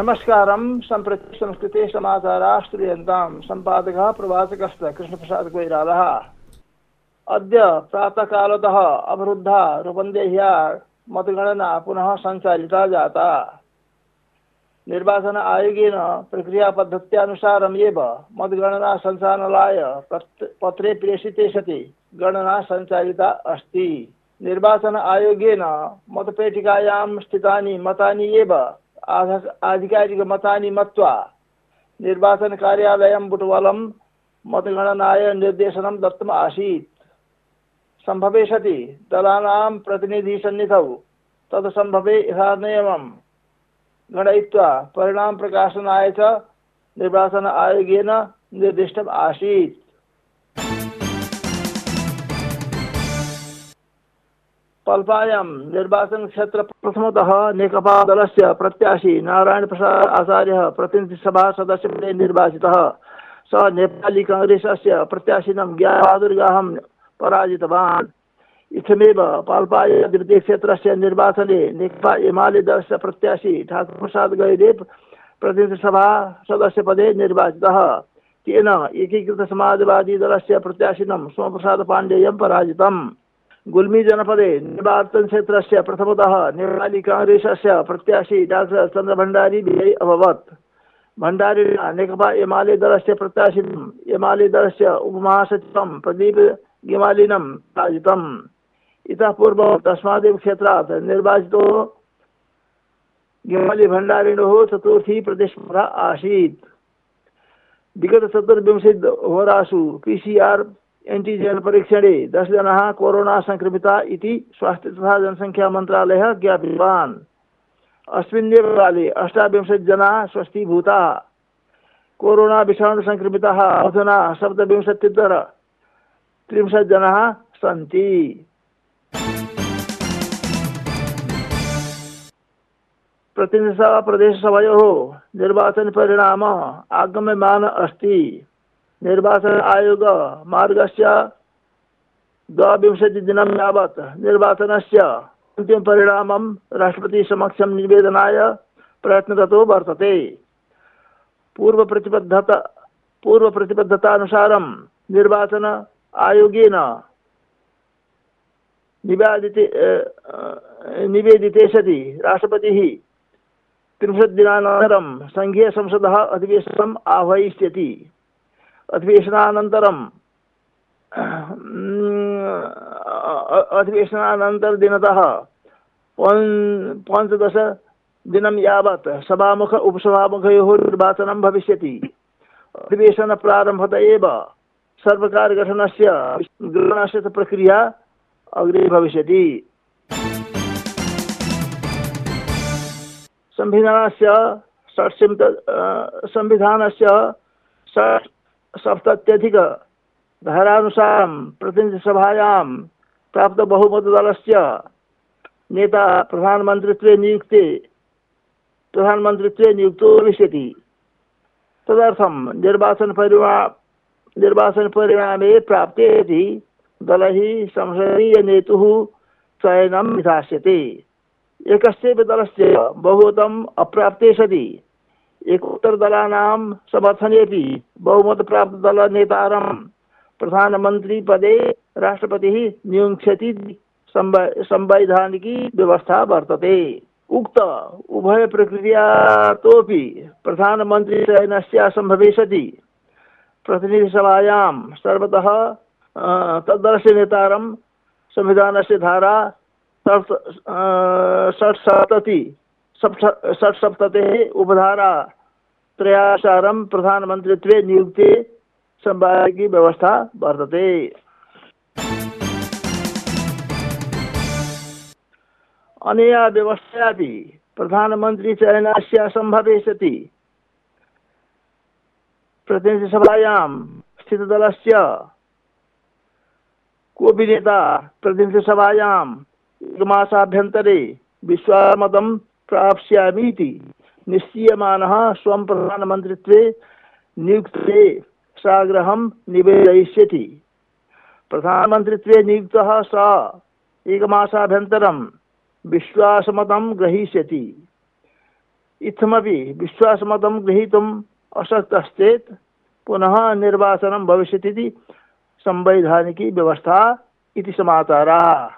नमस्कारं, सम्प्रति संस्कृते समाचाराः श्रूयन्तां सम्पादकः, प्रवाचकश्च कृष्णप्रसादकोइरालः अद्य प्रातःकालतः अवरुद्धा रूपन्देह्या मतगणना पुनः सञ्चालिता जाता। निर्वाचन आयोगेन प्रक्रियापद्धत्यानुसारम् एव मतगणना सञ्चालनाय पत्रे प्रेषिते सति गणना सञ्चालिता अस्ति। निर्वाचन आयोगेन मतपेटिकायां स्थितानि मतानि एव आधिकारिकमतानि मत्वा निर्वाचनकार्यालयं बुटवलं मतगणनाय निर्देशनं दत्तम् आसीत्। सम्भवे सति दलानां प्रतिनिधिसन्निधौ तत्सम्भवे यथानियमं गणयित्वा परिणामप्रकाशनाय च निर्वाचन आयोगेन निर्दिष्टम् आसीत्। पल्पायां निर्वाचन क्षेत्र प्रथमतः नेकपा दलस्य प्रत्याशी नारायण प्रसाद आचार्यः प्रतिनिधिसभा सदस्यपदे निर्वाचितः स नेपाली काङ्ग्रेसस्य प्रत्याशिनं ज्ञाबहादुरगाहं पराजितवान्। इत्थमेव पाल्पाय द्वितीयक्षेत्रस्य निर्वाचने नेकपा एमाले दलस्य प्रत्याशी ठाकुर ठाकुरप्रसाद गैरे प्रतिनिधिसभा सदस्यपदे निर्वाचितः तेन दलस्य प्रत्याशिनं पाण्डेयं पराजितम्। गुल्मी जनपदे निर्वाचन क्षेत्रस्य प्रथमतः नेपाली काङ्ग्रेसस्य प्रत्याशी डाक्टर चन्द्रभण्डारी विजयी अभवत्। भण्डारिणा नेकपा एमाले दलस्य प्रत्याशिनं एमाले दलस्य उपमहासचिवं प्रदीप गिमालिनं पराजितम् इतः पूर्वं तस्मादेव क्षेत्रात् निर्वाचितो गिमाली भण्डारिणोः चतुर्थी प्रतिस्पर्धा आसीत्। विगत चतुर्विंशतिहोरासु पी सी आर एंटीजन परीक्षणे दश जना कोरोना संक्रमिता इति स्वास्थ्य तथा जनसंख्या मंत्रालय ज्ञापितवान्। अस्मिन्नेव काले अष्टाविंशतिजना स्वस्थीभूताः। कोरोना विषाणु संक्रमिताः अधुना सप्तविंशत्युत्तर त्रिंशत् जनाः सन्ति। प्रतिनिधिसभा प्रदेशसभयोः निर्वाचनपरिणाम आगम्यमान अस्ति। निर्वाचन आयोग मार्गस्य द्वाविंशतिदिनं यावत्। निर्वाचनस्य अन्तिमपरिणामं राष्ट्रपतिसमक्षं निवेदनाय प्रयत्नरतो वर्तते। पूर्वप्रतिबद्धता पूर्वप्रतिबद्धतानुसारं निर्वाचन आयोगेन निवेदिते निवेदिते सति राष्ट्रपतिः त्रिंशद्दिनानन्तरं सङ्घीयसंसदः अधिवेशनम् आह्वयिष्यति। अधिवेशनानन्तरं अधिवेशनानन्तरदिनतः पञ् पञ्चदशदिनं यावत् सभामुख, उपसभामुखयोः निर्वाचनं भविष्यति। अधिवेशनप्रारम्भत एव सर्वकारगठनस्य ग्रहणस्य प्रक्रिया अग्रे भविष्यति। संविधानस्य षट्सिंत संविधानस्य षट् सप्तत्यधिक धारानुसारं प्रतिनिधिसभायां प्राप्तबहुमतदलस्य नेता प्रधानमन्त्रित्वे नियुक्ते, प्रधानमन्त्रित्वे नियुक्तो भविष्यति तदर्थं निर्वाचनपरिणा निर्वाचनपरिणामे प्राप्तेति दलैः संसदीयनेतुः चयनं विधास्यते एकस्यैव दलस्य बहुमतम् अप्राप्ते सति एकोत्तरदलानां समर्थनेपि बहुमतप्राप्तदलनेतारं प्रधानमन्त्रीपदे राष्ट्रपतिः नियुङ्क्षति संवैधानिकी व्यवस्था वर्तते। उक्त उभयप्रक्रियातोपि प्रधानमन्त्रीचयनस्य सम्भवे सति प्रतिनिधिसभायां सर्वतः तद्दलस्य नेतारं संविधानस्य धारा षट्सप्तति षट्सप्ततेः उपधारा त्रयानुसारं प्रधानमन्त्रित्वे नियुक्ते संवादिकी व्यवस्था वर्तते। अनया व्यवस्थापि प्रधानमन्त्रीचयनस्य सम्भवे सति प्रतिनिधिसभायां स्थितदलस्य कोऽपि नेता प्रतिनिधिसभायाम् एकमासाभ्यन्तरे विश्वामतं प्राप्स्यामीति। निश्चीयमानः स्वं प्रधानमन्त्रित्वे नियुक्ते साग्रहं निवेदयिष्यति। प्रधानमन्त्रित्वे नियुक्तः स एकमासाभ्यन्तरं विश्वासमतं ग्रहीष्यति। इत्थमपि विश्वासमतं गृहीतुम् अशक्तश्चेत् पुनः निर्वासनं भविष्यति इति संवैधानिकी व्यवस्था इति समाचाराः।